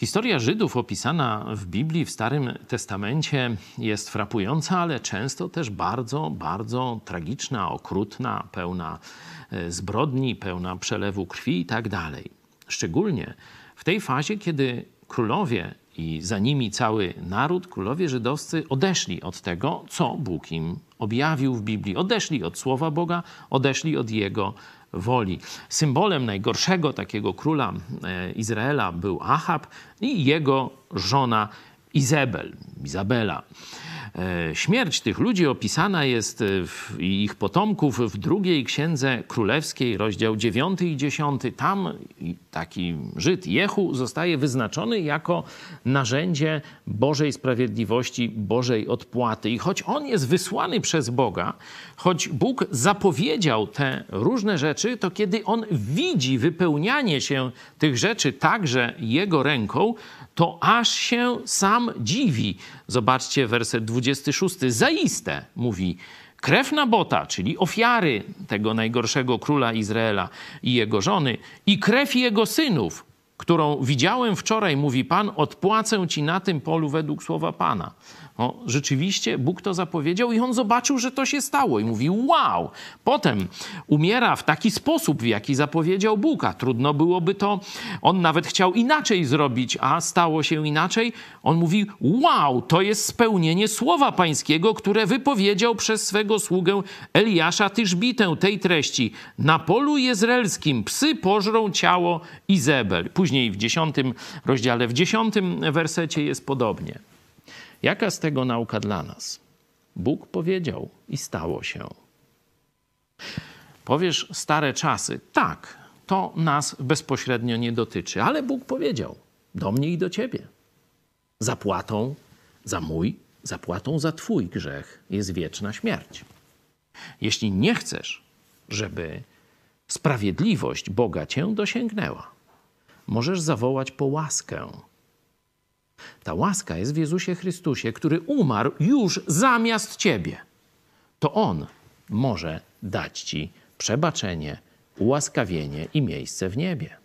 Historia Żydów opisana w Biblii, w Starym Testamencie jest frapująca, ale często też bardzo, bardzo tragiczna, okrutna, pełna e, zbrodni, pełna przelewu krwi i tak dalej. Szczególnie w tej fazie, kiedy królowie i za nimi cały naród, królowie żydowscy odeszli od tego, co Bóg im objawił w Biblii. Odeszli od słowa Boga, odeszli od Jego woli. Symbolem najgorszego takiego króla e, Izraela był Ahab i jego żona Izabel, Izabela. E, śmierć tych ludzi opisana jest w, ich potomków w drugiej księdze królewskiej, rozdział 9 i 10. Tam taki Żyd Jehu zostaje wyznaczony jako narzędzie Bożej sprawiedliwości, Bożej odpłaty. I choć on jest wysłany przez Boga, choć Bóg zapowiedział te różne rzeczy, to kiedy on widzi wypełnianie się tych rzeczy także jego ręką, to aż się sam dziwi. Zobaczcie werset 26. Zaiste, mówi, krew Nabota, czyli ofiary tego najgorszego króla Izraela i jego żony, i krew jego synów, którą widziałem wczoraj, mówi Pan, odpłacę ci na tym polu według słowa Pana. No, rzeczywiście Bóg to zapowiedział i on zobaczył, że to się stało i mówi: Wow! Potem umiera w taki sposób, w jaki zapowiedział Bóg, a trudno byłoby to. On nawet chciał inaczej zrobić, a stało się inaczej. On mówi: Wow! To jest spełnienie słowa Pańskiego, które wypowiedział przez swego sługę Eliasza Tyżbitę tej treści. Na polu jezreelskim psy pożrą ciało Izebel. Później w dziesiątym rozdziale, w dziesiątym wersecie jest podobnie. Jaka z tego nauka dla nas? Bóg powiedział i stało się. Powiesz stare czasy, tak, to nas bezpośrednio nie dotyczy, ale Bóg powiedział do mnie i do ciebie. Zapłatą za mój, zapłatą za twój grzech jest wieczna śmierć. Jeśli nie chcesz, żeby sprawiedliwość Boga cię dosięgnęła, możesz zawołać po łaskę ta łaska jest w Jezusie Chrystusie, który umarł już zamiast ciebie. To On może dać ci przebaczenie, ułaskawienie i miejsce w niebie.